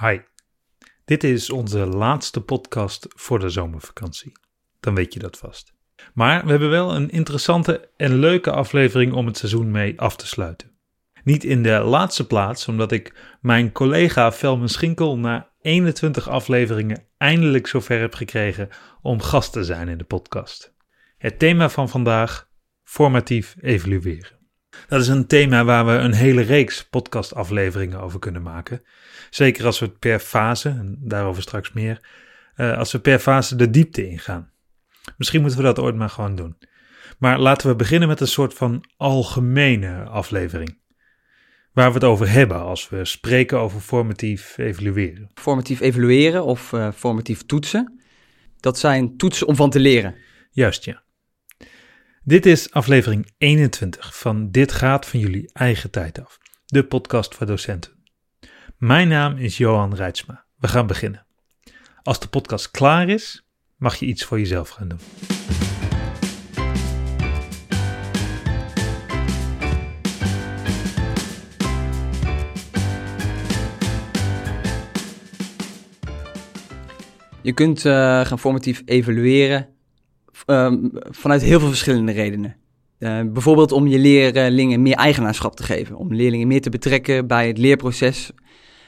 Hi, dit is onze laatste podcast voor de zomervakantie. Dan weet je dat vast. Maar we hebben wel een interessante en leuke aflevering om het seizoen mee af te sluiten. Niet in de laatste plaats, omdat ik mijn collega Velmen Schinkel na 21 afleveringen eindelijk zover heb gekregen om gast te zijn in de podcast. Het thema van vandaag: formatief evalueren. Dat is een thema waar we een hele reeks podcastafleveringen over kunnen maken. Zeker als we het per fase, en daarover straks meer, uh, als we per fase de diepte ingaan. Misschien moeten we dat ooit maar gewoon doen. Maar laten we beginnen met een soort van algemene aflevering. Waar we het over hebben als we spreken over formatief evalueren. Formatief evalueren of uh, formatief toetsen. Dat zijn toetsen om van te leren. Juist, ja. Dit is aflevering 21 van Dit gaat van jullie eigen tijd af. De podcast voor docenten. Mijn naam is Johan Reitsma. We gaan beginnen. Als de podcast klaar is, mag je iets voor jezelf gaan doen. Je kunt uh, gaan formatief evalueren uh, vanuit heel veel verschillende redenen. Uh, bijvoorbeeld om je leerlingen meer eigenaarschap te geven, om leerlingen meer te betrekken bij het leerproces,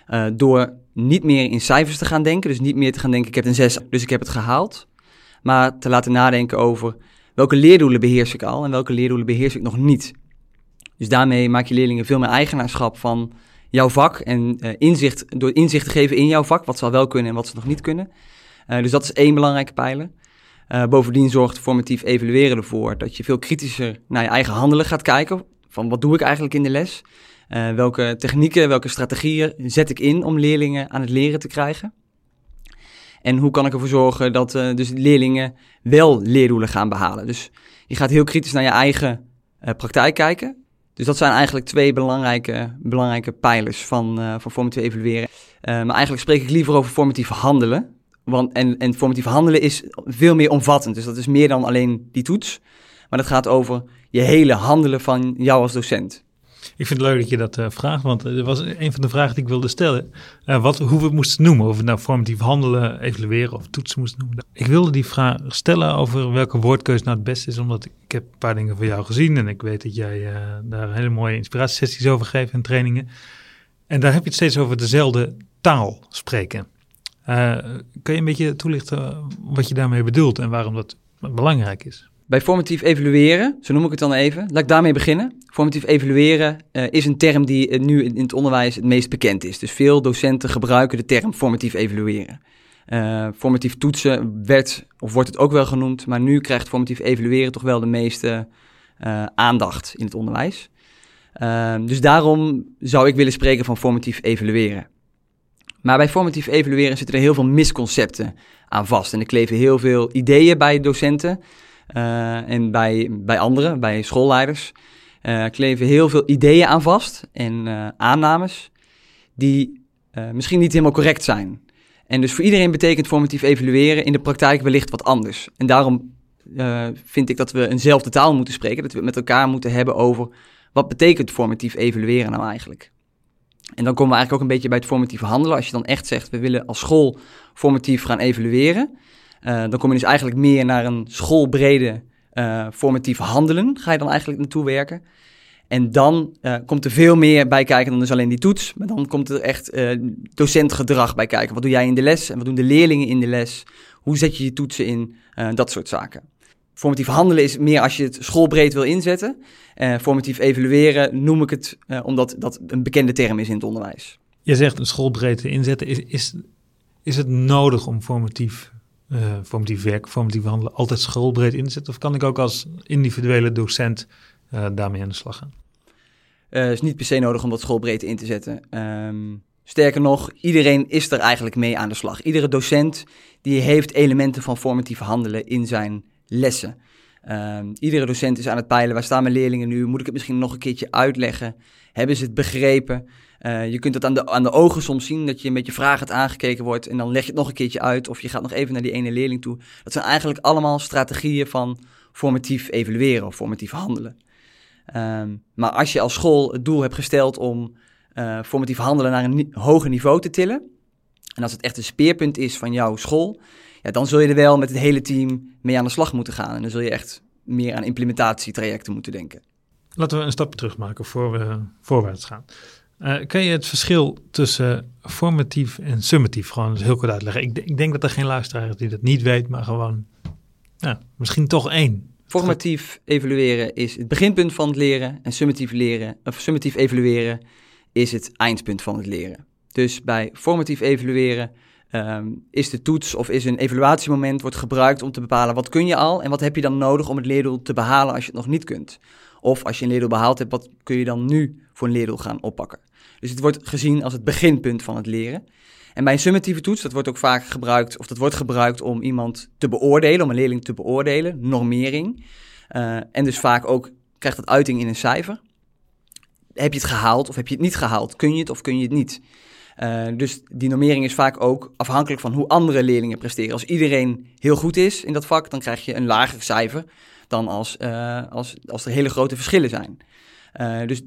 uh, door niet meer in cijfers te gaan denken, dus niet meer te gaan denken ik heb een 6, dus ik heb het gehaald, maar te laten nadenken over welke leerdoelen beheers ik al en welke leerdoelen beheers ik nog niet. Dus daarmee maak je leerlingen veel meer eigenaarschap van jouw vak en uh, inzicht, door inzicht te geven in jouw vak, wat ze al wel kunnen en wat ze nog niet kunnen. dus dat is één belangrijke pijler. Uh, bovendien zorgt formatief evalueren ervoor dat je veel kritischer naar je eigen handelen gaat kijken. Van wat doe ik eigenlijk in de les? Uh, welke technieken, welke strategieën zet ik in om leerlingen aan het leren te krijgen? En hoe kan ik ervoor zorgen dat uh, dus leerlingen wel leerdoelen gaan behalen? Dus je gaat heel kritisch naar je eigen praktijk kijken. Dus dat zijn eigenlijk twee belangrijke, belangrijke pijlers van, van formatief evalueren. maar eigenlijk spreek ik liever over formatief handelen. Want, en, en formatief handelen is veel meer omvattend. Dus dat is meer dan alleen die toets. Maar dat gaat over je hele handelen van jou als docent. Ik vind het leuk dat je dat uh, vraagt, want er was een van de vragen die ik wilde stellen. Uh, wat, hoe we het moesten noemen, of we nou formatief handelen, evalueren of toetsen moesten noemen. Ik wilde die vraag stellen over welke woordkeuze nou het beste is, omdat ik, heb een paar dingen van jou gezien en ik weet dat jij daar hele mooie inspiratiesessies over geeft en trainingen. En daar heb je het steeds over dezelfde taal spreken. Uh, kun je een beetje toelichten wat je daarmee bedoelt en waarom dat belangrijk is? Bij formatief evalueren, zo noem ik het dan even, laat ik daarmee beginnen. Formatief evalueren uh, is een term die nu in het onderwijs het meest bekend is. Dus veel docenten gebruiken de term formatief evalueren. Formatief toetsen werd, of wordt het ook wel genoemd, maar nu krijgt formatief evalueren toch wel de meeste aandacht in het onderwijs. dus daarom zou ik willen spreken van formatief evalueren. Maar bij formatief evalueren zitten er heel veel misconcepten aan vast. En er kleven heel veel ideeën bij docenten uh, en bij, bij anderen, bij schoolleiders. Uh, kleven heel veel ideeën aan vast en uh, aannames die misschien niet helemaal correct zijn. En dus voor iedereen betekent formatief evalueren in de praktijk wellicht wat anders. En daarom vind ik dat we eenzelfde taal moeten spreken, dat we het met elkaar moeten hebben over wat betekent formatief evalueren nou eigenlijk. En dan komen we eigenlijk ook een beetje bij het formatieve handelen. Als je dan echt zegt, we willen als school formatief gaan evalueren. Uh, dan kom je dus eigenlijk meer naar een schoolbrede uh, formatief handelen. Ga je dan eigenlijk naartoe werken. En dan uh, komt er veel meer bij kijken dan dus alleen die toets. Maar dan komt er echt docentgedrag bij kijken. Wat doe jij in de les en wat doen de leerlingen in de les? Hoe zet je je toetsen in? dat soort zaken. Formatief handelen is meer als je het schoolbreed wil inzetten. Uh, formatief evalueren noem ik het uh, omdat dat een bekende term is in het onderwijs. Je zegt een schoolbreed te inzetten. Is, is, is het nodig om formatief, uh, formatief werk, formatief handelen altijd schoolbreed in te zetten? Of kan ik ook als individuele docent daarmee aan de slag gaan? Het is niet per se nodig om dat schoolbreed in te zetten. Um, sterker nog, iedereen is er eigenlijk mee aan de slag. Iedere docent die heeft elementen van formatief handelen in zijn lessen. Um, iedere docent is aan het peilen, waar staan mijn leerlingen nu? Moet ik het misschien nog een keertje uitleggen? Hebben ze het begrepen? Uh, je kunt het aan de, aan de ogen soms zien, dat je een beetje vragend aangekeken wordt en dan leg je het nog een keertje uit of je gaat nog even naar die ene leerling toe. Dat zijn eigenlijk allemaal strategieën van formatief evalueren of formatief handelen. Um, maar als je als school het doel hebt gesteld om uh, formatief handelen naar een hoger niveau te tillen, En als het echt een speerpunt is van jouw school, ja, dan zul je er wel met het hele team mee aan de slag moeten gaan. En dan zul je echt meer aan implementatietrajecten moeten denken. Laten we een stapje terug maken voor we voorwaarts gaan. Uh, kan je het verschil tussen formatief en summatief gewoon heel kort uitleggen? Ik, ik, denk dat er geen luisteraar is die dat niet weet, maar gewoon ja, misschien toch één. Formatief evalueren is het beginpunt van het leren en summatief leren of summatief evalueren is het eindpunt van het leren. Dus bij formatief evalueren um, is de toets of is een evaluatiemoment wordt gebruikt om te bepalen wat kun je al en wat heb je dan nodig om het leerdoel te behalen als je het nog niet kunt. Of als je een leerdoel behaald hebt, wat kun je dan nu voor een leerdoel gaan oppakken. Dus het wordt gezien als het beginpunt van het leren. En bij een summatieve toets, dat wordt ook vaak gebruikt, of dat wordt gebruikt om iemand te beoordelen, om een leerling te beoordelen, normering. Uh, en dus vaak ook krijgt dat uiting in een cijfer. Heb je het gehaald of heb je het niet gehaald? Kun je het of kun je het niet? Uh, dus die normering is vaak ook afhankelijk van hoe andere leerlingen presteren. Als iedereen heel goed is in dat vak, dan krijg je een lager cijfer dan als, uh, als, als er hele grote verschillen zijn. Uh, dus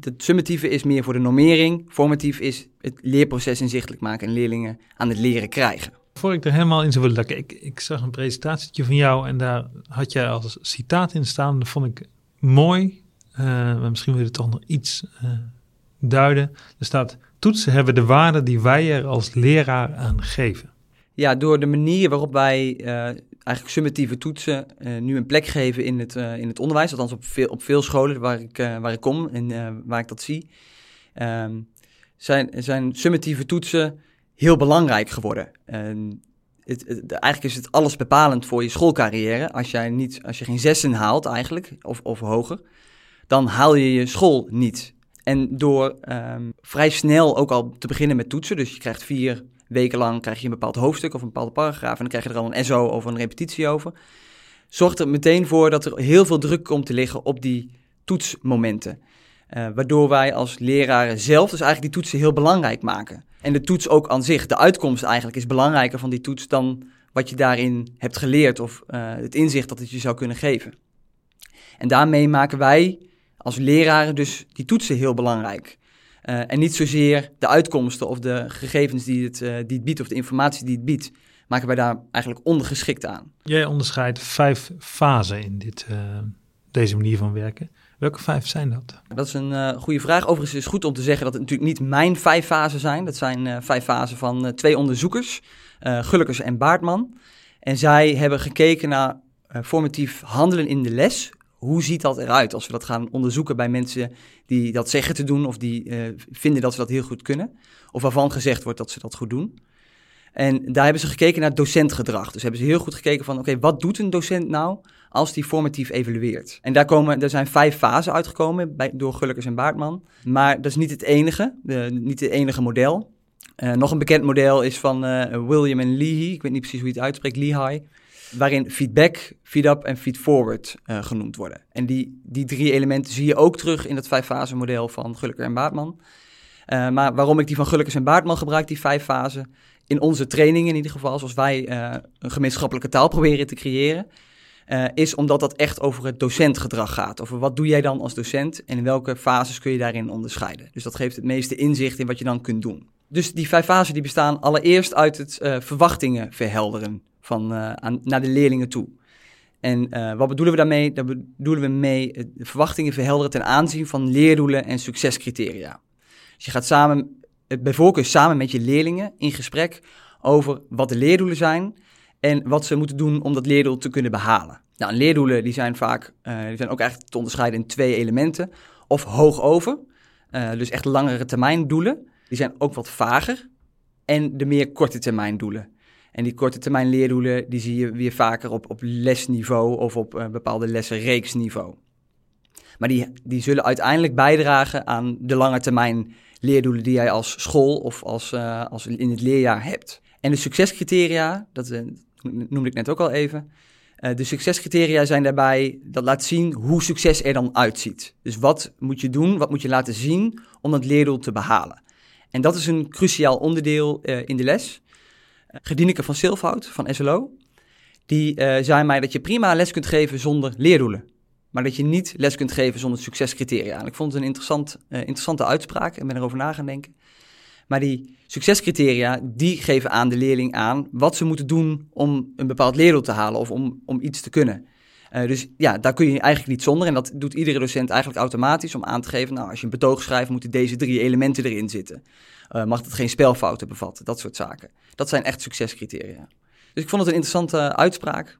het summatieve is meer voor de normering. Formatief is het leerproces inzichtelijk maken en leerlingen aan het leren krijgen. Voor ik er helemaal in zou willen duiken, ik, ik zag een presentatietje van jou en daar had jij als citaat in staan. Dat vond ik mooi, maar misschien wil je het toch nog iets duiden. Er staat, toetsen hebben de waarde die wij er als leraar aan geven. Ja, door de manier waarop wij uh, eigenlijk summatieve toetsen uh, nu een plek geven in het, uh, in het onderwijs. Althans op veel, op veel scholen waar ik, waar ik kom en waar ik dat zie. Um, zijn, zijn summatieve toetsen heel belangrijk geworden. En het, het, eigenlijk is het alles bepalend voor je schoolcarrière. Als, jij niet, als je geen zessen haalt eigenlijk, of, of hoger, dan haal je je school niet. En door um, vrij snel ook al te beginnen met toetsen, dus je krijgt vier wekenlang krijg je een bepaald hoofdstuk of een bepaalde paragraaf en dan krijg je er al een SO of een repetitie over. Zorgt er meteen voor dat er heel veel druk komt te liggen op die toetsmomenten. Uh, waardoor wij als leraren zelf dus eigenlijk die toetsen heel belangrijk maken. En de toets ook aan zich, de uitkomst eigenlijk, is belangrijker van die toets dan wat je daarin hebt geleerd of uh, het inzicht dat het je zou kunnen geven. En daarmee maken wij als leraren dus die toetsen heel belangrijk. Uh, en niet zozeer de uitkomsten of de gegevens die het, uh, die het biedt of de informatie die het biedt, maken wij daar eigenlijk ondergeschikt aan. Jij onderscheidt vijf fasen in dit, uh, deze manier van werken. Welke vijf zijn dat? Dat is een goede vraag. Overigens is het goed om te zeggen dat het natuurlijk niet mijn vijf fasen zijn. Dat zijn vijf fasen van twee onderzoekers, Gullekers en Baartman. En zij hebben gekeken naar formatief handelen in de les hoe ziet dat eruit als we dat gaan onderzoeken bij mensen die dat zeggen te doen of die uh, vinden dat ze dat heel goed kunnen, of waarvan gezegd wordt dat ze dat goed doen. En daar hebben ze gekeken naar docentgedrag. Dus hebben ze heel goed gekeken van, oké, wat doet een docent nou als die formatief evalueert? En daar, komen, er zijn vijf fasen uitgekomen bij, door Gullekers en Baartman. Maar dat is niet het enige, niet het enige model. Uh, nog een bekend model is van uh, William en Leahy. Ik weet niet precies hoe je het uitspreekt, Leahy waarin feedback, feed-up en feed-forward uh, genoemd worden. En die, die drie elementen zie je ook terug in het vijf-fase model van Gulliker en Baartman. Uh, maar waarom ik die van Gullikers en Baartman gebruik, die vijf fasen, in onze trainingen in ieder geval, zoals wij uh, een gemeenschappelijke taal proberen te creëren, is omdat dat echt over het docentgedrag gaat. Over wat doe jij dan als docent en in welke fases kun je daarin onderscheiden. Dus dat geeft het meeste inzicht in wat je dan kunt doen. Dus die vijf fasen die bestaan allereerst uit het verwachtingen verhelderen van, aan, naar de leerlingen toe. En uh, wat bedoelen we daarmee? Daar bedoelen we mee de verwachtingen verhelderen ten aanzien van leerdoelen en succescriteria. Dus je gaat samen, bij voorkeur samen met je leerlingen in gesprek over wat de leerdoelen zijn en wat ze moeten doen om dat leerdoel te kunnen behalen. Nou, leerdoelen die zijn vaak, die zijn ook eigenlijk te onderscheiden in twee elementen. Of hoog over, dus echt langere termijn doelen. Die zijn ook wat vager. En de meer korte termijn doelen. En die korte termijn leerdoelen, die zie je weer vaker op, op lesniveau of op uh, bepaalde lessenreeksniveau. Maar die, die zullen uiteindelijk bijdragen aan de lange termijn leerdoelen die jij als school of als, uh, als in het leerjaar hebt. En de succescriteria, dat uh, noemde ik net ook al even. De succescriteria zijn daarbij, dat laat zien hoe succes er dan uitziet. Dus wat moet je doen, wat moet je laten zien om dat leerdoel te behalen. En dat is een cruciaal onderdeel in de les. Gedieneke van Silfhout van SLO. Die uh, zei mij dat je prima les kunt geven zonder leerdoelen. Maar dat je niet les kunt geven zonder succescriteria. En ik vond het een interessant, uh, interessante uitspraak en ben erover na gaan denken. Maar die succescriteria, die geven aan de leerling aan wat ze moeten doen om een bepaald leerdoel te halen of om, om iets te kunnen. Uh, dus ja, daar kun je eigenlijk niet zonder. En dat doet iedere docent eigenlijk automatisch om aan te geven, nou, als je een betoog schrijft, moeten deze drie elementen erin zitten. Uh, mag het geen spelfouten bevatten, dat soort zaken. Dat zijn echt succescriteria. Dus ik vond het een interessante uitspraak.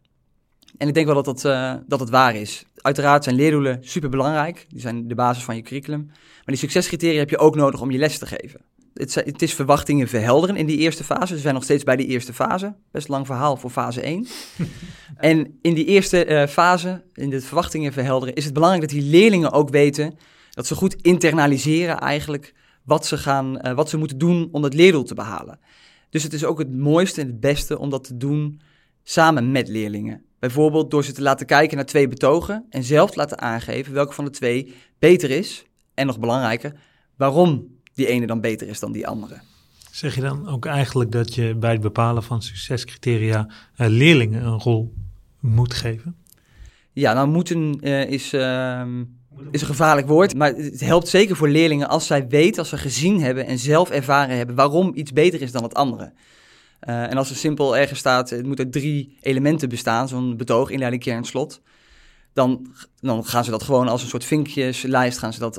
En ik denk wel dat, dat, uh, dat het waar is. Uiteraard zijn leerdoelen super belangrijk. Die zijn de basis van je curriculum. Maar die succescriteria heb je ook nodig om je les te geven. Het, het, is verwachtingen verhelderen in die eerste fase. We zijn nog steeds bij die eerste fase. Best lang verhaal voor fase 1. en in die eerste uh, fase, in de verwachtingen verhelderen, is het belangrijk dat die leerlingen ook weten dat ze goed internaliseren eigenlijk wat ze, gaan, uh, wat ze moeten doen om het leerdoel te behalen. Dus het is ook het mooiste en het beste om dat te doen samen met leerlingen. Bijvoorbeeld door ze te laten kijken naar twee betogen en zelf te laten aangeven welke van de twee beter is. En nog belangrijker, waarom die ene dan beter is dan die andere. Zeg je dan ook eigenlijk dat je bij het bepalen van succescriteria uh, leerlingen een rol moet geven? Ja, nou moeten uh, is, uh, is een gevaarlijk woord, maar het helpt zeker voor leerlingen als zij weten, als ze gezien hebben en zelf ervaren hebben waarom iets beter is dan het andere. Uh, en als er simpel ergens staat, het moet uit drie elementen bestaan, zo'n betoog, inleiding, kern, slot, dan, dan gaan ze dat gewoon als een soort vinkjeslijst gaan ze dat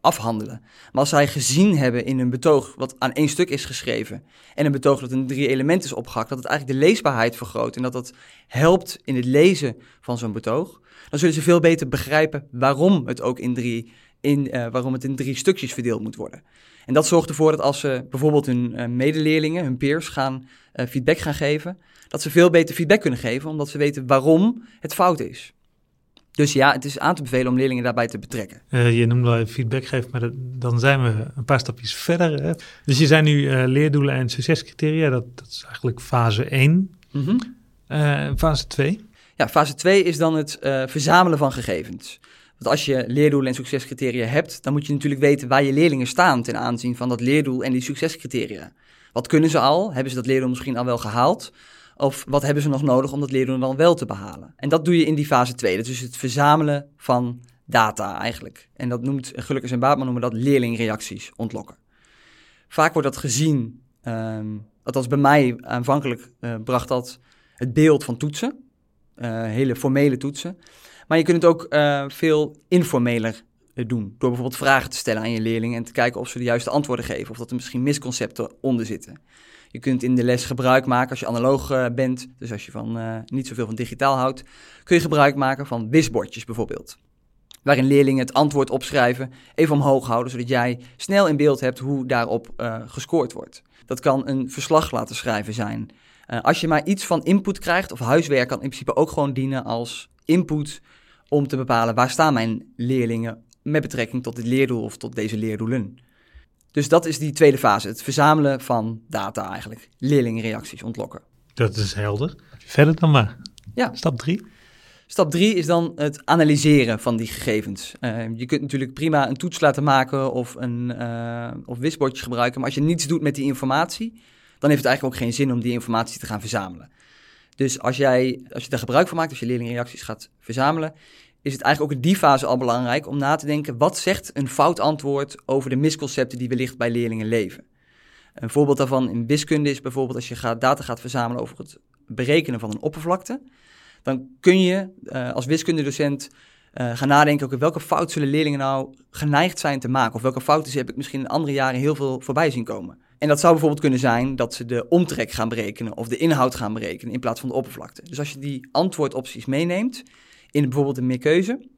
afhandelen. Maar als zij gezien hebben in een betoog wat aan één stuk is geschreven en een betoog dat in drie elementen is opgehakt, dat het eigenlijk de leesbaarheid vergroot en dat dat helpt in het lezen van zo'n betoog, dan zullen ze veel beter begrijpen waarom het ook in drie, in, uh, waarom het in drie stukjes verdeeld moet worden. En dat zorgt ervoor dat als ze bijvoorbeeld hun uh, medeleerlingen, hun peers, gaan uh, feedback gaan geven, dat ze veel beter feedback kunnen geven, omdat ze weten waarom het fout is. Dus ja, het is aan te bevelen om leerlingen daarbij te betrekken. Uh, je noemde al feedback geven, maar dat, dan zijn we een paar stapjes verder. Hè? Dus je zijn nu uh, leerdoelen en succescriteria, dat, dat is eigenlijk fase 1. Mm -hmm. uh, fase 2? Ja, fase 2 is dan het verzamelen van gegevens. Want als je leerdoelen en succescriteria hebt, dan moet je natuurlijk weten waar je leerlingen staan ten aanzien van dat leerdoel en die succescriteria. Wat kunnen ze al? Hebben ze dat leerdoel misschien al wel gehaald? Of wat hebben ze nog nodig om dat leerdoel dan wel te behalen? En dat doe je in die fase 2. Dat is dus het verzamelen van data eigenlijk. En dat noemt Gelukkig en Baatman noemen dat leerlingreacties ontlokken. Vaak wordt dat gezien, um, althans bij mij aanvankelijk uh, bracht dat het beeld van toetsen. Uh, hele formele toetsen. Maar je kunt het ook uh, veel informeler doen. Door bijvoorbeeld vragen te stellen aan je leerlingen en te kijken of ze de juiste antwoorden geven. Of dat er misschien misconcepten onder zitten. Je kunt in de les gebruik maken als je analoog uh, bent, dus als je van, uh, niet zoveel van digitaal houdt, kun je gebruik maken van wisbordjes bijvoorbeeld. Waarin leerlingen het antwoord opschrijven, even omhoog houden, zodat jij snel in beeld hebt hoe daarop uh, gescoord wordt. Dat kan een verslag laten schrijven zijn. als je maar iets van input krijgt, of huiswerk kan in principe ook gewoon dienen als input om te bepalen waar staan mijn leerlingen met betrekking tot dit leerdoel of tot deze leerdoelen. Dus dat is die tweede fase, het verzamelen van data eigenlijk. Leerlingreacties ontlokken. Dat is helder. Verder dan maar. Ja. Stap drie. Stap drie is dan het analyseren van die gegevens. Uh, je kunt natuurlijk prima een toets laten maken of een uh, of wisbordjes gebruiken, maar als je niets doet met die informatie, dan heeft het eigenlijk ook geen zin om die informatie te gaan verzamelen. Dus als, jij, als je daar gebruik van maakt, als je leerlingreacties gaat verzamelen, is het eigenlijk ook in die fase al belangrijk om na te denken: wat zegt een fout antwoord over de misconcepten die wellicht bij leerlingen leven? Een voorbeeld daarvan in wiskunde is bijvoorbeeld als je gaat, data gaat verzamelen over het berekenen van een oppervlakte. Dan kun je uh, als wiskundedocent uh, gaan nadenken: okay, welke fout zullen leerlingen nou geneigd zijn te maken? Of welke fouten heb ik misschien in andere jaren heel veel voorbij zien komen? En dat zou bijvoorbeeld kunnen zijn dat ze de omtrek gaan berekenen of de inhoud gaan berekenen in plaats van de oppervlakte. Dus als je die antwoordopties meeneemt, in bijvoorbeeld een meerkeuze.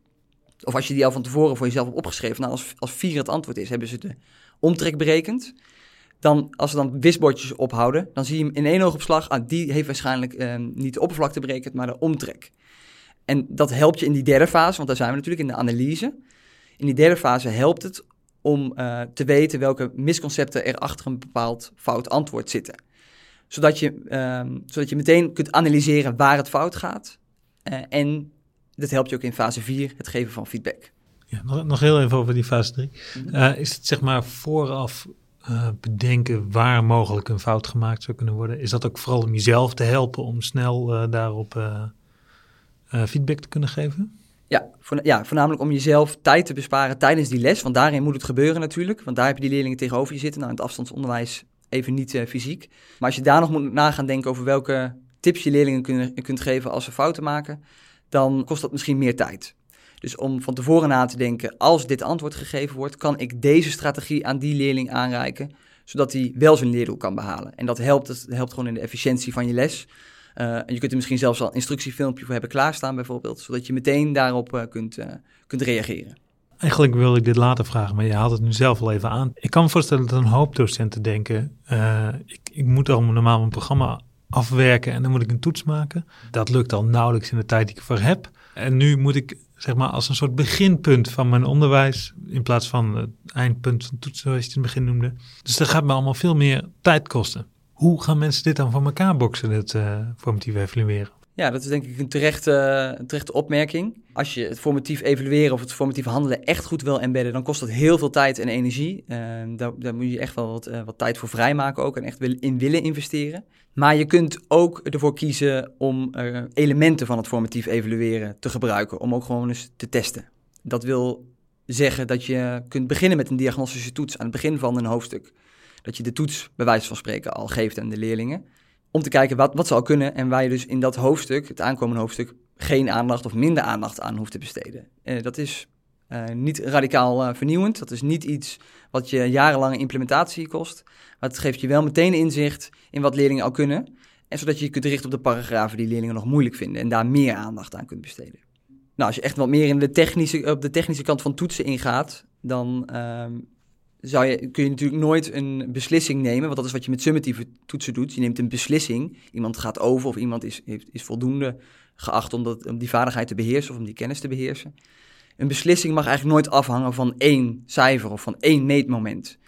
Of als je die al van tevoren voor jezelf hebt opgeschreven. Nou, als, als 4 het antwoord is, hebben ze de omtrek berekend. Dan, als ze dan wisbordjes ophouden, dan zie je in één oogopslag. Ah, die heeft waarschijnlijk eh, niet de oppervlakte berekend, maar de omtrek. En dat helpt je in die derde fase, want daar zijn we natuurlijk in de analyse. In die derde fase helpt het om uh, te weten welke misconcepten er achter een bepaald fout antwoord zitten. Zodat je, uh, zodat je meteen kunt analyseren waar het fout gaat. Uh, en dat helpt je ook in fase 4, het geven van feedback. Ja, nog, nog heel even over die fase 3. Mhm. Uh, is het zeg maar vooraf uh, bedenken waar mogelijk een fout gemaakt zou kunnen worden? Is dat ook vooral om jezelf te helpen om snel uh, daarop feedback te kunnen geven? Ja, ja, voornamelijk om jezelf tijd te besparen tijdens die les. Want daarin moet het gebeuren natuurlijk. Want daar heb je die leerlingen tegenover je zitten. Nou, in het afstandsonderwijs even niet fysiek. Maar als je daar nog moet nagaan denken over welke tips je leerlingen kunnen, kunt geven als ze fouten maken, dan kost dat misschien meer tijd. Dus om van tevoren na te denken, als dit antwoord gegeven wordt, kan ik deze strategie aan die leerling aanreiken, zodat hij wel zijn leerdoel kan behalen. En dat helpt, dat helpt gewoon in de efficiëntie van je les. Uh, en je kunt er misschien zelfs al een instructiefilmpje voor hebben klaarstaan bijvoorbeeld, zodat je meteen daarop uh, kunt, uh, kunt reageren. Eigenlijk wilde ik dit later vragen, maar je haalt het nu zelf al even aan. Ik kan me voorstellen dat een hoop docenten denken, ik, ik moet al normaal mijn programma afwerken en dan moet ik een toets maken. Dat lukt al nauwelijks in de tijd die ik ervoor heb. En nu moet ik zeg maar als een soort beginpunt van mijn onderwijs, in plaats van het eindpunt van toetsen zoals je het in het begin noemde. Dus dat gaat me allemaal veel meer tijd kosten. Hoe gaan mensen dit dan voor elkaar boksen, het uh, formatief evalueren? Ja, dat is denk ik een terechte, opmerking. Als je het formatief evalueren of het formatief handelen echt goed wil embedden, dan kost dat heel veel tijd en energie. Uh, daar, daar, moet je echt wel wat, uh, wat tijd voor vrijmaken ook en echt in willen investeren. Maar je kunt ook ervoor kiezen om uh, elementen van het formatief evalueren te gebruiken, om ook gewoon eens te testen. Dat wil zeggen dat je kunt beginnen met een diagnostische toets aan het begin van een hoofdstuk. Dat je de toets, bij wijze van spreken, al geeft aan de leerlingen. Om te kijken wat, wat ze al kunnen en waar je dus in dat hoofdstuk, het aankomende hoofdstuk, geen aandacht of minder aandacht aan hoeft te besteden. Uh, dat is uh, niet radicaal uh, vernieuwend. Dat is niet iets wat je jarenlange implementatie kost. Maar het geeft je wel meteen inzicht in wat leerlingen al kunnen. En zodat je je kunt richten op de paragrafen die leerlingen nog moeilijk vinden. En daar meer aandacht aan kunt besteden. Nou, als je echt wat meer in de technische, op de technische kant van toetsen ingaat, dan uh, zou je, kun je natuurlijk nooit een beslissing nemen. Want dat is wat je met summatieve toetsen doet. Je neemt een beslissing. Iemand gaat over of iemand is, is voldoende geacht om, dat, om die vaardigheid te beheersen of om die kennis te beheersen. Een beslissing mag eigenlijk nooit afhangen van één cijfer of van één meetmoment.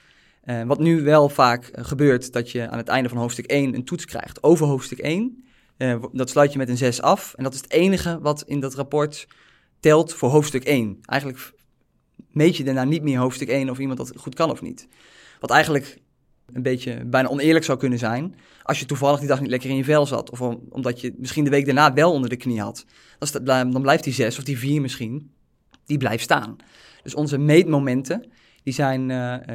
Uh, wat nu wel vaak uh, gebeurt, dat je aan het einde van hoofdstuk 1 een toets krijgt over hoofdstuk 1. Uh, eh, dat sluit je met een 6 af. En dat is het enige wat in dat rapport telt voor hoofdstuk 1. Eigenlijk meet je daarna niet meer hoofdstuk 1 of iemand dat goed kan of niet. Wat eigenlijk een beetje bijna oneerlijk zou kunnen zijn. Als je toevallig die dag niet lekker in je vel zat. Of omdat je misschien de week daarna wel onder de knie had. Dan blijft die 6 of die 4 misschien die blijft staan. Dus onze meetmomenten, die zijn, uh,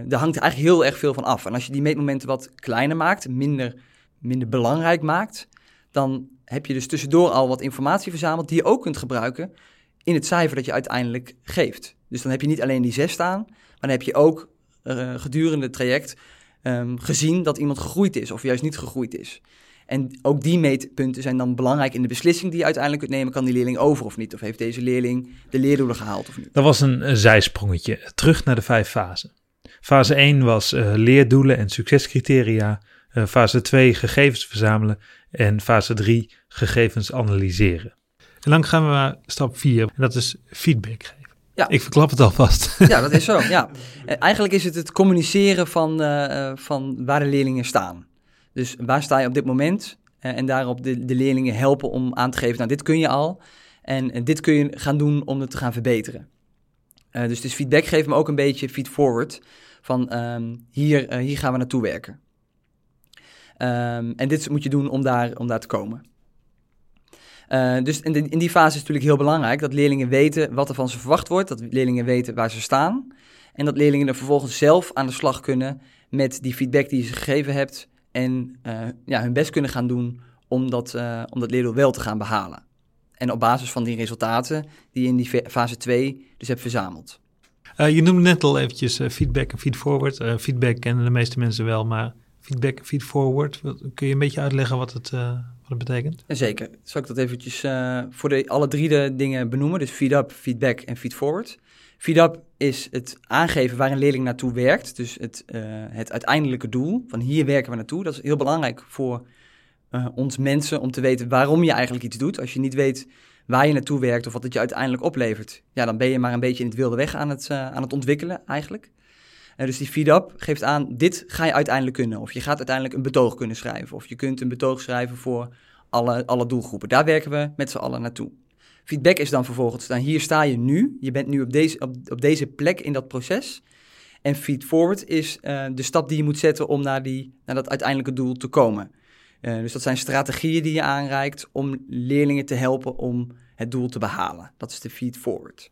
daar hangt eigenlijk heel erg veel van af. En als je die meetmomenten wat kleiner maakt, minder, minder belangrijk maakt, dan heb je dus tussendoor al wat informatie verzameld die je ook kunt gebruiken in het cijfer dat je uiteindelijk geeft. Dus dan heb je niet alleen die zes staan, maar dan heb je ook uh, gedurende het traject um, gezien dat iemand gegroeid is of juist niet gegroeid is. En ook die meetpunten zijn dan belangrijk in de beslissing die je uiteindelijk kunt nemen. Kan die leerling over of niet? Of heeft deze leerling de leerdoelen gehaald of niet? Dat was een, zijsprongetje. Terug naar de vijf fasen. Fase 1 was uh, leerdoelen en succescriteria. Uh, fase 2 gegevens verzamelen. En fase 3 gegevens analyseren. En dan gaan we naar stap 4. En dat is feedback. Ja. Ik verklap het alvast. Ja, dat is zo. Ja. Eh, eigenlijk is het het communiceren van, uh, van waar de leerlingen staan. Dus waar sta je op dit moment? Uh, en daarop de, de leerlingen helpen om aan te geven, nou dit kun je al. En, en dit kun je gaan doen om het te gaan verbeteren. Uh, dus, dus feedback geeft me ook een beetje feed-forward. Van um, hier, hier gaan we naartoe werken. Um, en dit moet je doen om daar, om daar te komen. Uh, dus in, in, die fase is natuurlijk heel belangrijk dat leerlingen weten wat er van ze verwacht wordt, dat leerlingen weten waar ze staan en dat leerlingen er vervolgens zelf aan de slag kunnen met die feedback die je ze gegeven hebt en uh, ja, hun best kunnen gaan doen om dat, uh, om dat leerdoel wel te gaan behalen. En op basis van die resultaten die je in die fase 2 dus hebt verzameld. Je noemde net al eventjes feedback en feedforward. feedback kennen de meeste mensen wel, maar feedback en feedforward, kun je een beetje uitleggen wat het, wat het betekent? Zeker. Zal ik dat eventjes voor de, alle drie de dingen benoemen? Dus feed-up, feedback en feedforward. Feed-up is het aangeven waar een leerling naartoe werkt. Dus het, uh, het uiteindelijke doel, van hier werken we naartoe. Dat is heel belangrijk voor uh, ons mensen om te weten waarom je eigenlijk iets doet. Als je niet weet waar je naartoe werkt of wat het je uiteindelijk oplevert, ja, dan ben je maar een beetje in het wilde weg aan het, aan het ontwikkelen eigenlijk. Dus die feed-up geeft aan, dit ga je uiteindelijk kunnen. Of je gaat uiteindelijk een betoog kunnen schrijven. Of je kunt een betoog schrijven voor alle, alle doelgroepen. Daar werken we met z'n allen naartoe. Feedback is dan vervolgens, dan hier sta je nu, je bent nu op deze, op, deze plek in dat proces. En feed forward is uh, de stap die je moet zetten om naar, die, naar dat uiteindelijke doel te komen. dus dat zijn strategieën die je aanreikt om leerlingen te helpen om het doel te behalen. Dat is de feed forward.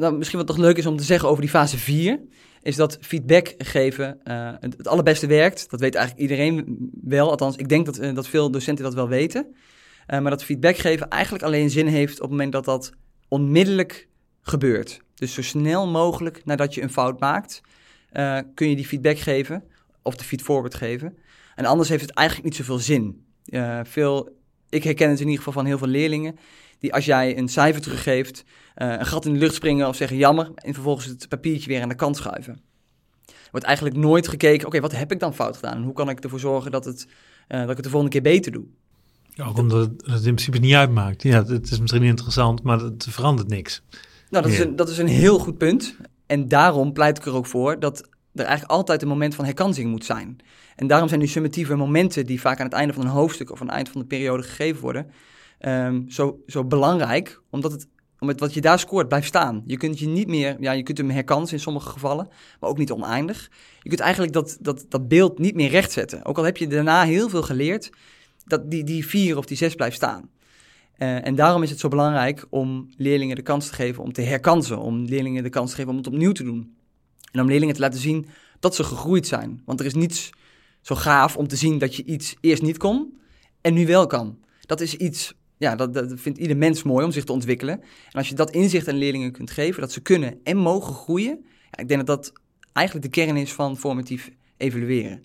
Nou, misschien wat nog leuk is om te zeggen over die fase 4, is dat feedback geven uh, het, allerbeste werkt. Dat weet eigenlijk iedereen wel, althans ik denk dat, dat veel docenten dat wel weten. maar dat feedback geven eigenlijk alleen zin heeft op het moment dat dat onmiddellijk gebeurt. Dus zo snel mogelijk nadat je een fout maakt, kun je die feedback geven of de feedforward geven. En anders heeft het eigenlijk niet zoveel zin. Veel, ik herken het in ieder geval van heel veel leerlingen, die als jij een cijfer teruggeeft, uh, een gat in de lucht springen of zeggen jammer, en vervolgens het papiertje weer aan de kant schuiven. Wordt eigenlijk nooit gekeken, oké, wat heb ik dan fout gedaan? En hoe kan ik ervoor zorgen dat, het, dat ik het de volgende keer beter doe? Ja, ook omdat het, het in principe niet uitmaakt. Ja, het is misschien interessant, maar het verandert niks. Nou, dat, is een, dat is een heel goed punt. En daarom pleit ik er ook voor dat er eigenlijk altijd een moment van herkansing moet zijn. En daarom zijn die summatieve momenten die vaak aan het einde van een hoofdstuk of aan het eind van de periode gegeven worden, um, zo, zo belangrijk, omdat het omdat wat je daar scoort blijft staan. Je kunt je niet meer, ja, je kunt hem herkansen in sommige gevallen, maar ook niet oneindig. Je kunt eigenlijk dat, dat, dat beeld niet meer rechtzetten. Ook al heb je daarna heel veel geleerd, dat die, die vier of die zes blijft staan. Uh, en daarom is het zo belangrijk om leerlingen de kans te geven om te herkansen, om leerlingen de kans te geven om het opnieuw te doen. En om leerlingen te laten zien dat ze gegroeid zijn. Want er is niets zo gaaf om te zien dat je iets eerst niet kon en nu wel kan. Dat is iets, ja, dat, dat vindt ieder mens mooi om zich te ontwikkelen. En als je dat inzicht aan leerlingen kunt geven, dat ze kunnen en mogen groeien, ja, ik denk dat dat eigenlijk de kern is van formatief evalueren.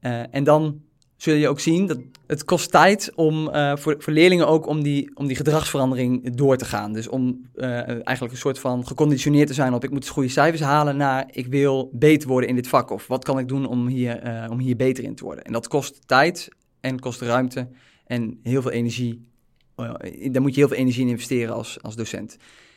Uh, en dan zul je ook zien dat het kost tijd om uh, voor, voor leerlingen ook om die, om die gedragsverandering door te gaan. Dus om uh, eigenlijk een soort van geconditioneerd te zijn op ik moet goede cijfers halen naar ik wil beter worden in dit vak. Of wat kan ik doen om hier, om hier beter in te worden. En dat kost tijd en kost ruimte en heel veel energie. Daar moet je heel veel energie in investeren als, als docent.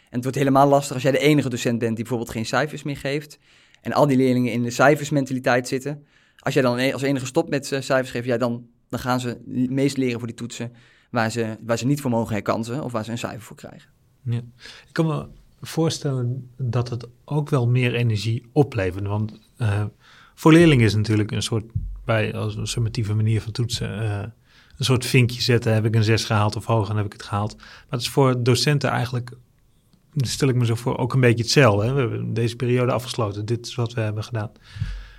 En het wordt helemaal lastig als jij de enige docent bent die bijvoorbeeld geen cijfers meer geeft. En al die leerlingen in de cijfersmentaliteit zitten als jij dan als enige stopt met uh, cijfers geven, ja, dan, dan gaan ze meest leren voor die toetsen waar ze, waar ze niet voor mogen herkansen of waar ze een cijfer voor krijgen. Ja. Ik kan me voorstellen dat het ook wel meer energie oplevert. Want uh, voor leerlingen is natuurlijk een soort, bij als een summatieve manier van toetsen, een soort vinkje zetten. Heb ik een 6 gehaald of hoger, dan heb ik het gehaald. Maar het is voor docenten eigenlijk, stel ik me zo voor, ook een beetje hetzelfde. Hè? We hebben deze periode afgesloten. Dit is wat we hebben gedaan.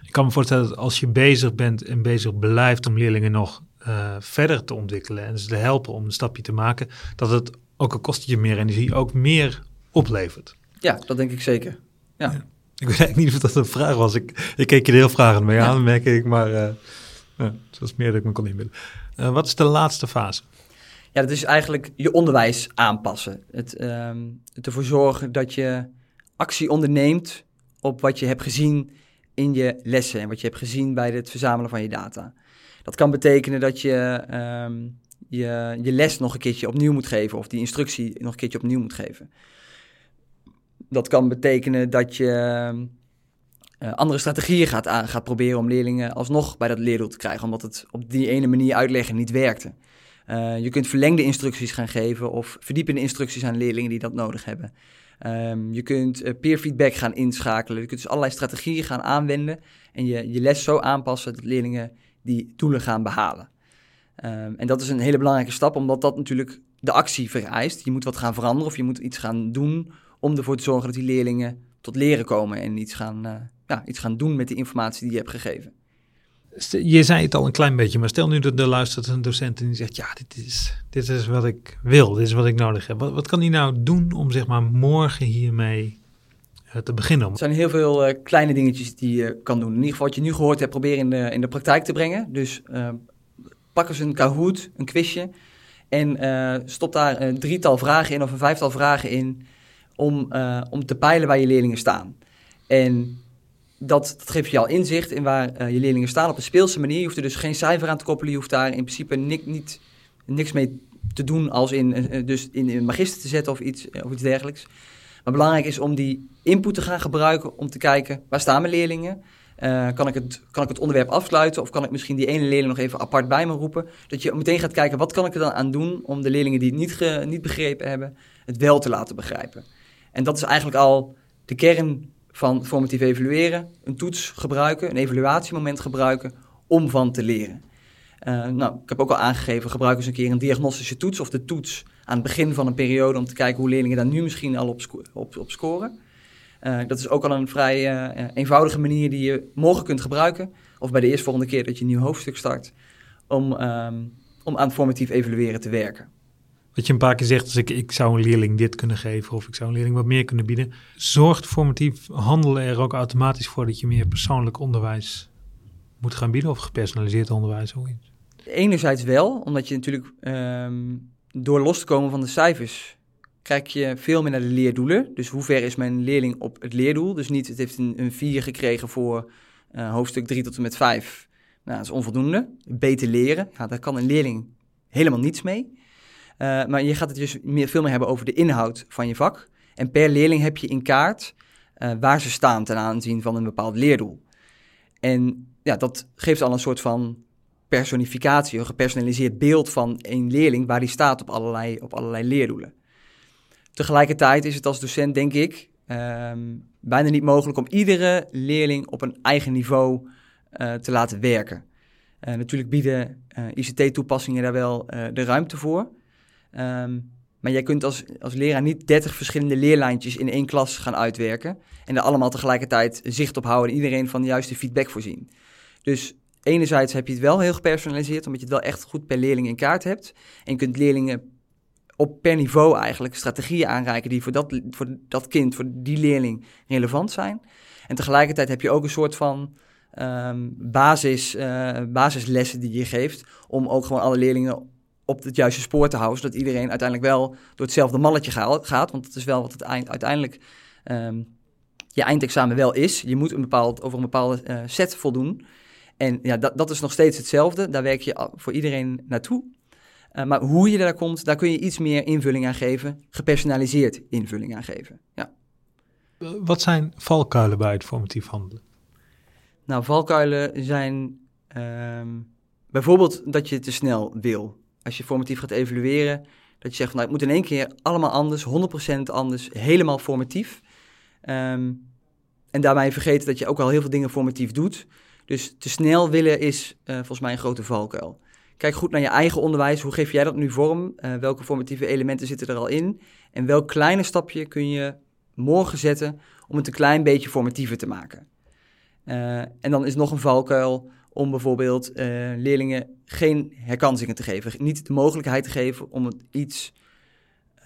Ik kan me voorstellen dat als je bezig bent en bezig blijft om leerlingen nog uh, verder te ontwikkelen en ze te helpen om een stapje te maken, dat het ook al kost je meer energie, ook meer oplevert. Ja, dat denk ik zeker. Ja. Ik weet eigenlijk niet of dat een vraag was. Ik, ik keek je er heel vragend mee aan, merk ik, maar uh, ja, dat was meer dat ik me kon inbeelden. Uh, wat is de laatste fase? Ja, dat is eigenlijk je onderwijs aanpassen. Het um, ervoor zorgen dat je actie onderneemt op wat je hebt gezien in je lessen en wat je hebt gezien bij het verzamelen van je data. Dat kan betekenen dat je um, je, je les nog een keertje opnieuw moet geven of die instructie nog een keertje opnieuw moet geven. Dat kan betekenen dat je uh, andere strategieën gaat, aan, gaat proberen om leerlingen alsnog bij dat leerdoel te krijgen, omdat het op die ene manier uitleggen niet werkte. Uh, je kunt verlengde instructies gaan geven of verdiepende instructies aan leerlingen die dat nodig hebben. Um, je kunt uh, peer feedback gaan inschakelen. Je kunt dus allerlei strategieën gaan aanwenden en je, je les zo aanpassen dat leerlingen die doelen gaan behalen. Um, en dat is een hele belangrijke stap, omdat dat natuurlijk de actie vereist. Je moet wat gaan veranderen of je moet iets gaan doen om ervoor te zorgen dat die leerlingen tot leren komen en iets gaan, ja, iets gaan doen met de informatie die je hebt gegeven. Je zei het al een klein beetje, maar stel nu dat er luistert een docent en die zegt: Ja, dit is, dit is wat ik wil, dit is wat ik nodig heb. Wat, wat kan die nou doen om zeg maar morgen hiermee uh, te beginnen? Er zijn heel veel uh, kleine dingetjes die je kan doen. In ieder geval wat je nu gehoord hebt, probeer in de, in de praktijk te brengen. Dus uh, pak eens een Kahoot, een quizje, en stop daar een drietal vragen in of een vijftal vragen in om, om te peilen waar je leerlingen staan. En dat, dat geeft je al inzicht in waar uh, je leerlingen staan op een speelse manier. Je hoeft er dus geen cijfer aan te koppelen. Je hoeft daar in principe niet, niks mee te doen als in, uh, dus in een magister te zetten of iets, of iets dergelijks. Maar belangrijk is om die input te gaan gebruiken om te kijken waar staan mijn leerlingen. Uh, kan, ik het, kan ik het onderwerp afsluiten of kan ik misschien die ene leerling nog even apart bij me roepen? Dat je meteen gaat kijken wat kan ik er dan aan doen om de leerlingen die het niet, niet begrepen hebben, het wel te laten begrijpen. En dat is eigenlijk al de kern van formatief evalueren, een toets gebruiken, een evaluatiemoment gebruiken om van te leren. Uh, nou, ik heb ook al aangegeven, gebruik eens een keer een diagnostische toets of de toets aan het begin van een periode om te kijken hoe leerlingen daar nu misschien al op, op, op scoren. Uh, dat is ook al een vrij uh, eenvoudige manier die je morgen kunt gebruiken, of bij de eerstvolgende keer dat je een nieuw hoofdstuk start, om, um, om aan formatief evalueren te werken. Wat je een paar keer zegt, is ik, ik zou een leerling dit kunnen geven of ik zou een leerling wat meer kunnen bieden. Zorgt formatief handelen er ook automatisch voor dat je meer persoonlijk onderwijs moet gaan bieden of gepersonaliseerd onderwijs? Enerzijds wel, omdat je natuurlijk um, door los te komen van de cijfers kijk je veel meer naar de leerdoelen. Dus hoe ver is mijn leerling op het leerdoel? Dus niet, het heeft een, een 4 gekregen voor uh, hoofdstuk 3 tot en met 5. Nou, dat is onvoldoende. Beter leren, ja, daar kan een leerling helemaal niets mee. Uh, maar je gaat het dus meer, veel meer hebben over de inhoud van je vak. En per leerling heb je in kaart uh, waar ze staan ten aanzien van een bepaald leerdoel. En ja, dat geeft al een soort van personificatie, een gepersonaliseerd beeld van een leerling waar die staat op allerlei, op allerlei leerdoelen. Tegelijkertijd is het als docent, denk ik, um, bijna niet mogelijk om iedere leerling op een eigen niveau uh, te laten werken. Natuurlijk bieden ICT-toepassingen daar wel de ruimte voor. Um, maar jij kunt als, als leraar niet 30 verschillende leerlijntjes in één klas gaan uitwerken. En er allemaal tegelijkertijd zicht op houden en iedereen van de juiste feedback voorzien. Dus enerzijds heb je het wel heel gepersonaliseerd, omdat je het wel echt goed per leerling in kaart hebt. En je kunt leerlingen op per niveau eigenlijk strategieën aanreiken die voor dat, voor dat kind, voor die leerling relevant zijn. En tegelijkertijd heb je ook een soort van um, basis, uh, basislessen die je geeft om ook gewoon alle leerlingen op het juiste spoor te houden, zodat iedereen uiteindelijk wel door hetzelfde malletje gaat. Want dat is wel wat het eind, uiteindelijk um, je eindexamen wel is. Je moet een bepaald, over een bepaalde uh, set voldoen. En ja, dat, dat is nog steeds hetzelfde. Daar werk je voor iedereen naartoe. Uh, maar hoe je daar komt, daar kun je iets meer invulling aan geven. Gepersonaliseerd invulling aan geven. Ja. Wat zijn valkuilen bij het formatief handelen? Nou, valkuilen zijn um, bijvoorbeeld dat je te snel wil. Als je formatief gaat evalueren, dat je zegt, nou, het moet in één keer allemaal anders, 100% anders, helemaal formatief. Um, en daarbij vergeten dat je ook al heel veel dingen formatief doet. Dus te snel willen is uh, volgens mij een grote valkuil. Kijk goed naar je eigen onderwijs. Hoe geef jij dat nu vorm? Uh, welke formatieve elementen zitten er al in? En welk kleine stapje kun je morgen zetten om het een klein beetje formatiever te maken? Uh, en dan is nog een valkuil om bijvoorbeeld leerlingen geen herkansingen te geven. Niet de mogelijkheid te geven om het iets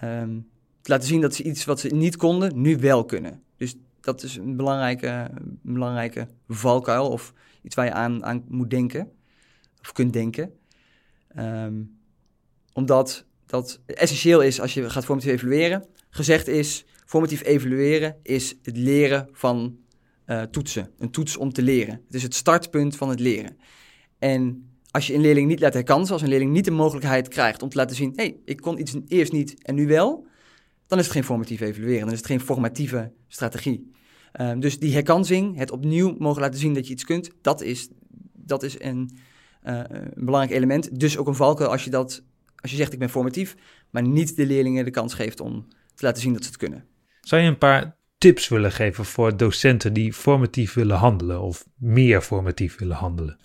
um, te laten zien dat ze iets wat ze niet konden, nu wel kunnen. Dus dat is een belangrijke, belangrijke valkuil of iets waar je aan, aan moet denken of kunt denken. Um, omdat dat essentieel is als je gaat formatief evalueren. Gezegd is, formatief evalueren is het leren van uh, toetsen. Een toets om te leren. Het is het startpunt van het leren. En als je een leerling niet laat herkansen, als een leerling niet de mogelijkheid krijgt om te laten zien, hé, hey, ik kon iets eerst niet en nu wel, dan is het geen formatief evalueren, dan is het geen formatieve strategie. Um, dus die herkansing, het opnieuw mogen laten zien dat je iets kunt, dat is, dat is een, uh, een belangrijk element. Dus ook een valkuil als je, dat, als je zegt ik ben formatief, maar niet de leerlingen de kans geeft om te laten zien dat ze het kunnen. Zou je een paar tips willen geven voor docenten die formatief willen handelen of meer formatief willen handelen?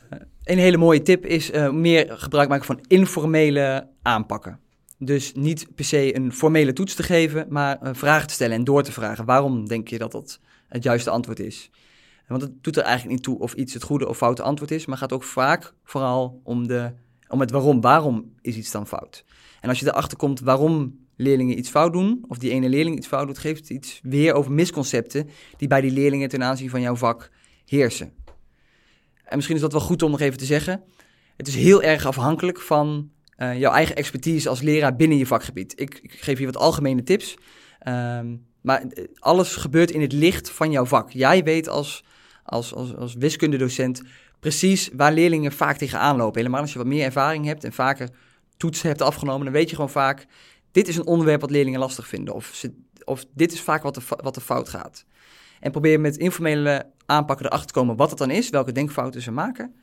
Een hele mooie tip is uh, meer gebruik maken van informele aanpakken. Dus niet per se een formele toets te geven, maar uh, vragen te stellen en door te vragen. Waarom denk je dat dat het juiste antwoord is? Want het doet er eigenlijk niet toe of iets het goede of foute antwoord is, maar gaat ook vaak vooral om, de, om het waarom. Waarom is iets dan fout? En als je erachter komt waarom leerlingen iets fout doen, of die ene leerling iets fout doet, geeft iets weer over misconcepten die bij die leerlingen ten aanzien van jouw vak heersen. En misschien is dat wel goed om nog even te zeggen. Het is heel erg afhankelijk van uh, jouw eigen expertise als leraar binnen je vakgebied. Ik, geef hier wat algemene tips. Um, maar eh, alles gebeurt in het licht van jouw vak. Jij weet als, als, als, als wiskundedocent precies waar leerlingen vaak tegenaan lopen. Helemaal als je wat meer ervaring hebt en vaker toetsen hebt afgenomen, dan weet je gewoon vaak... dit is een onderwerp wat leerlingen lastig vinden. Of, of dit is vaak wat er, wat er fout gaat. En probeer met informele aanpakken erachter te komen wat het dan is, welke denkfouten ze maken.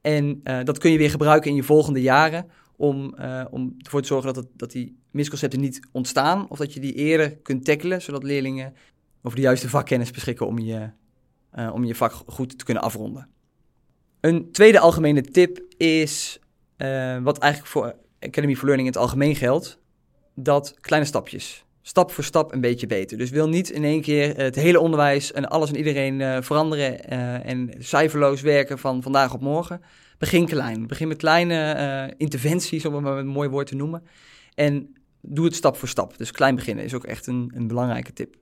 En uh, dat kun je weer gebruiken in je volgende jaren om, uh, om ervoor te zorgen dat, dat die misconcepten niet ontstaan. Of dat je die eerder kunt tackelen, zodat leerlingen over de juiste vakkennis beschikken om je, uh, om je vak goed te kunnen afronden. Een tweede algemene tip is wat eigenlijk voor Academy for Learning in het algemeen geldt, dat kleine stapjes. Stap voor stap een beetje beter. Dus wil niet in één keer het hele onderwijs en alles en iedereen uh, veranderen uh, en cijferloos werken van vandaag op morgen. Begin klein. Begin met kleine interventies, om het maar een mooi woord te noemen. En doe het stap voor stap. Dus klein beginnen is ook echt een, een belangrijke tip.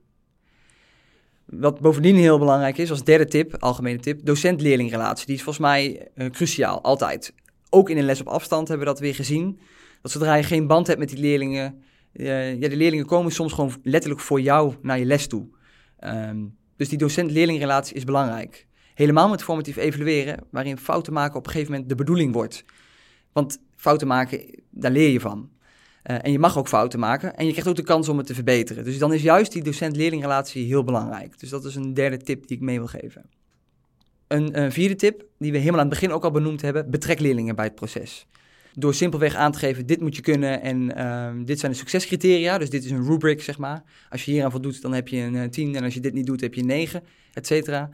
Wat bovendien heel belangrijk is, als derde tip, algemene tip, docent-leerlingrelatie. Die is volgens mij cruciaal, altijd. Ook in een les op afstand hebben we dat weer gezien. Dat zodra je geen band hebt met die leerlingen, ja, de leerlingen komen soms gewoon letterlijk voor jou naar je les toe. Um, dus die docent-leerlingrelatie is belangrijk. Helemaal met formatief evalueren, waarin fouten maken op een gegeven moment de bedoeling wordt. Want fouten maken, daar leer je van. Uh, en je mag ook fouten maken en je krijgt ook de kans om het te verbeteren. Dus dan is juist die docent-leerlingrelatie heel belangrijk. Dus dat is een derde tip die ik mee wil geven. Een, een, vierde tip, die we helemaal aan het begin ook al benoemd hebben, betrek leerlingen bij het proces. Door simpelweg aan te geven, dit moet je kunnen en uh, dit zijn de succescriteria. Dus dit is een rubric, zeg maar. Als je hier aan voldoet, dan heb je een 10 en als je dit niet doet, heb je een 9, et cetera.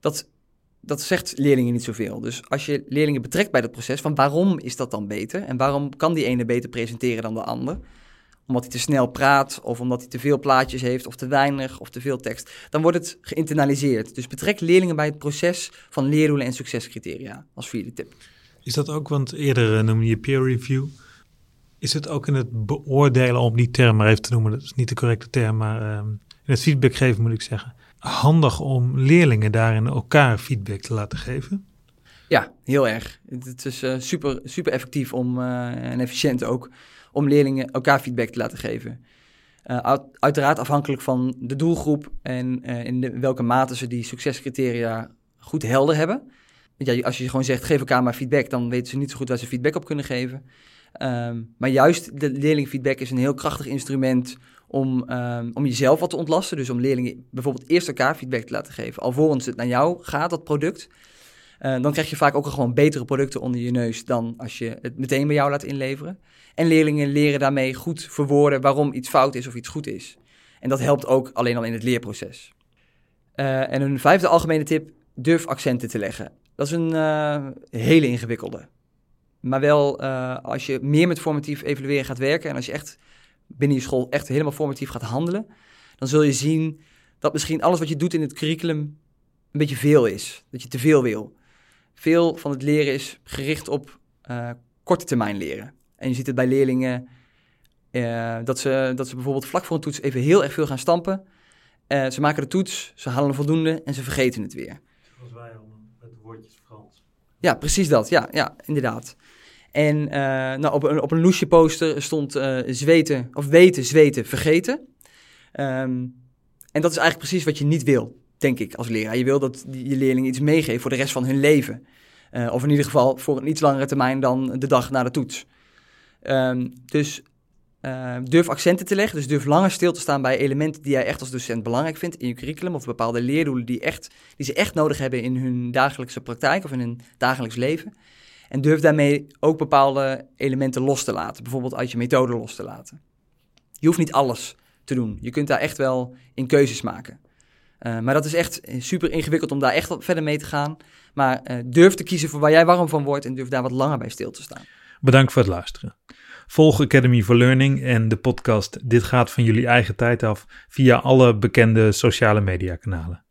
Dat dat zegt leerlingen niet zoveel. Dus als je leerlingen betrekt bij dat proces, van waarom is dat dan beter? En waarom kan die ene beter presenteren dan de ander? Omdat hij te snel praat, of omdat hij te veel plaatjes heeft, of te weinig, of te veel tekst. Dan wordt het geïnternaliseerd. Dus betrek leerlingen bij het proces van leerdoelen en succescriteria, als vierde tip. Is dat ook, want eerder uh, noemde je peer review. Is het ook in het beoordelen, om die term maar even te noemen, dat is niet de correcte term, maar uh, in het feedback geven moet ik zeggen handig om leerlingen daarin elkaar feedback te laten geven? Ja, heel erg. Het is uh, super, super effectief om, uh, en efficiënt ook om leerlingen elkaar feedback te laten geven. Uiteraard afhankelijk van de doelgroep en in de, welke mate ze die succescriteria goed helder hebben. Ja, als je gewoon zegt, geef elkaar maar feedback, dan weten ze niet zo goed waar ze feedback op kunnen geven. Um, maar juist de leerlingfeedback is een heel krachtig instrument om, um, om jezelf wat te ontlasten. Dus om leerlingen bijvoorbeeld eerst elkaar feedback te laten geven, alvorens het naar jou gaat, dat product. Uh, dan krijg je vaak ook gewoon betere producten onder je neus dan als je het meteen bij jou laat inleveren. En leerlingen leren daarmee goed verwoorden waarom iets fout is of iets goed is. En dat helpt ook alleen al in het leerproces. Uh, en een vijfde algemene tip, durf accenten te leggen. Dat is een uh, hele ingewikkelde. Maar wel als je meer met formatief evalueren gaat werken en als je echt binnen je school echt helemaal formatief gaat handelen, dan zul je zien dat misschien alles wat je doet in het curriculum een beetje veel is. Dat je te veel wil. Veel van het leren is gericht op uh, korte termijn leren. En je ziet het bij leerlingen dat, ze, dat ze bijvoorbeeld vlak voor een toets even heel erg veel gaan stampen. Ze maken de toets, ze halen een voldoende en ze vergeten het weer. Zoals wij. Ja, precies dat. Ja, ja inderdaad. En uh, nou, op, een, op een loesje poster stond uh, zweten, of weten, zweten, vergeten. Um, en dat is eigenlijk precies wat je niet wil, denk ik, als leraar. Je wil dat je leerlingen iets meegeven voor de rest van hun leven. Uh, of in ieder geval voor een iets langere termijn dan de dag na de toets. Um, dus durf accenten te leggen, dus durf langer stil te staan bij elementen die jij echt als docent belangrijk vindt in je curriculum. Of bepaalde leerdoelen die, echt, die ze echt nodig hebben in hun dagelijkse praktijk of in hun dagelijks leven. En durf daarmee ook bepaalde elementen los te laten, bijvoorbeeld uit je methode los te laten. Je hoeft niet alles te doen. Je kunt daar echt wel in keuzes maken. Uh, maar dat is echt super ingewikkeld om daar echt verder mee te gaan. Maar uh, durf te kiezen voor waar jij warm van wordt en durf daar wat langer bij stil te staan. Bedankt voor het luisteren. Volg Academy for Learning en de podcast Dit gaat van jullie eigen tijd af via alle bekende sociale mediakanalen.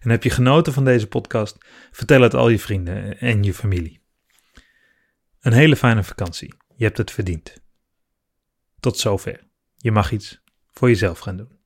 En heb je genoten van deze podcast? Vertel het al je vrienden en je familie. Een hele fijne vakantie. Je hebt het verdiend. Tot zover. Je mag iets voor jezelf gaan doen.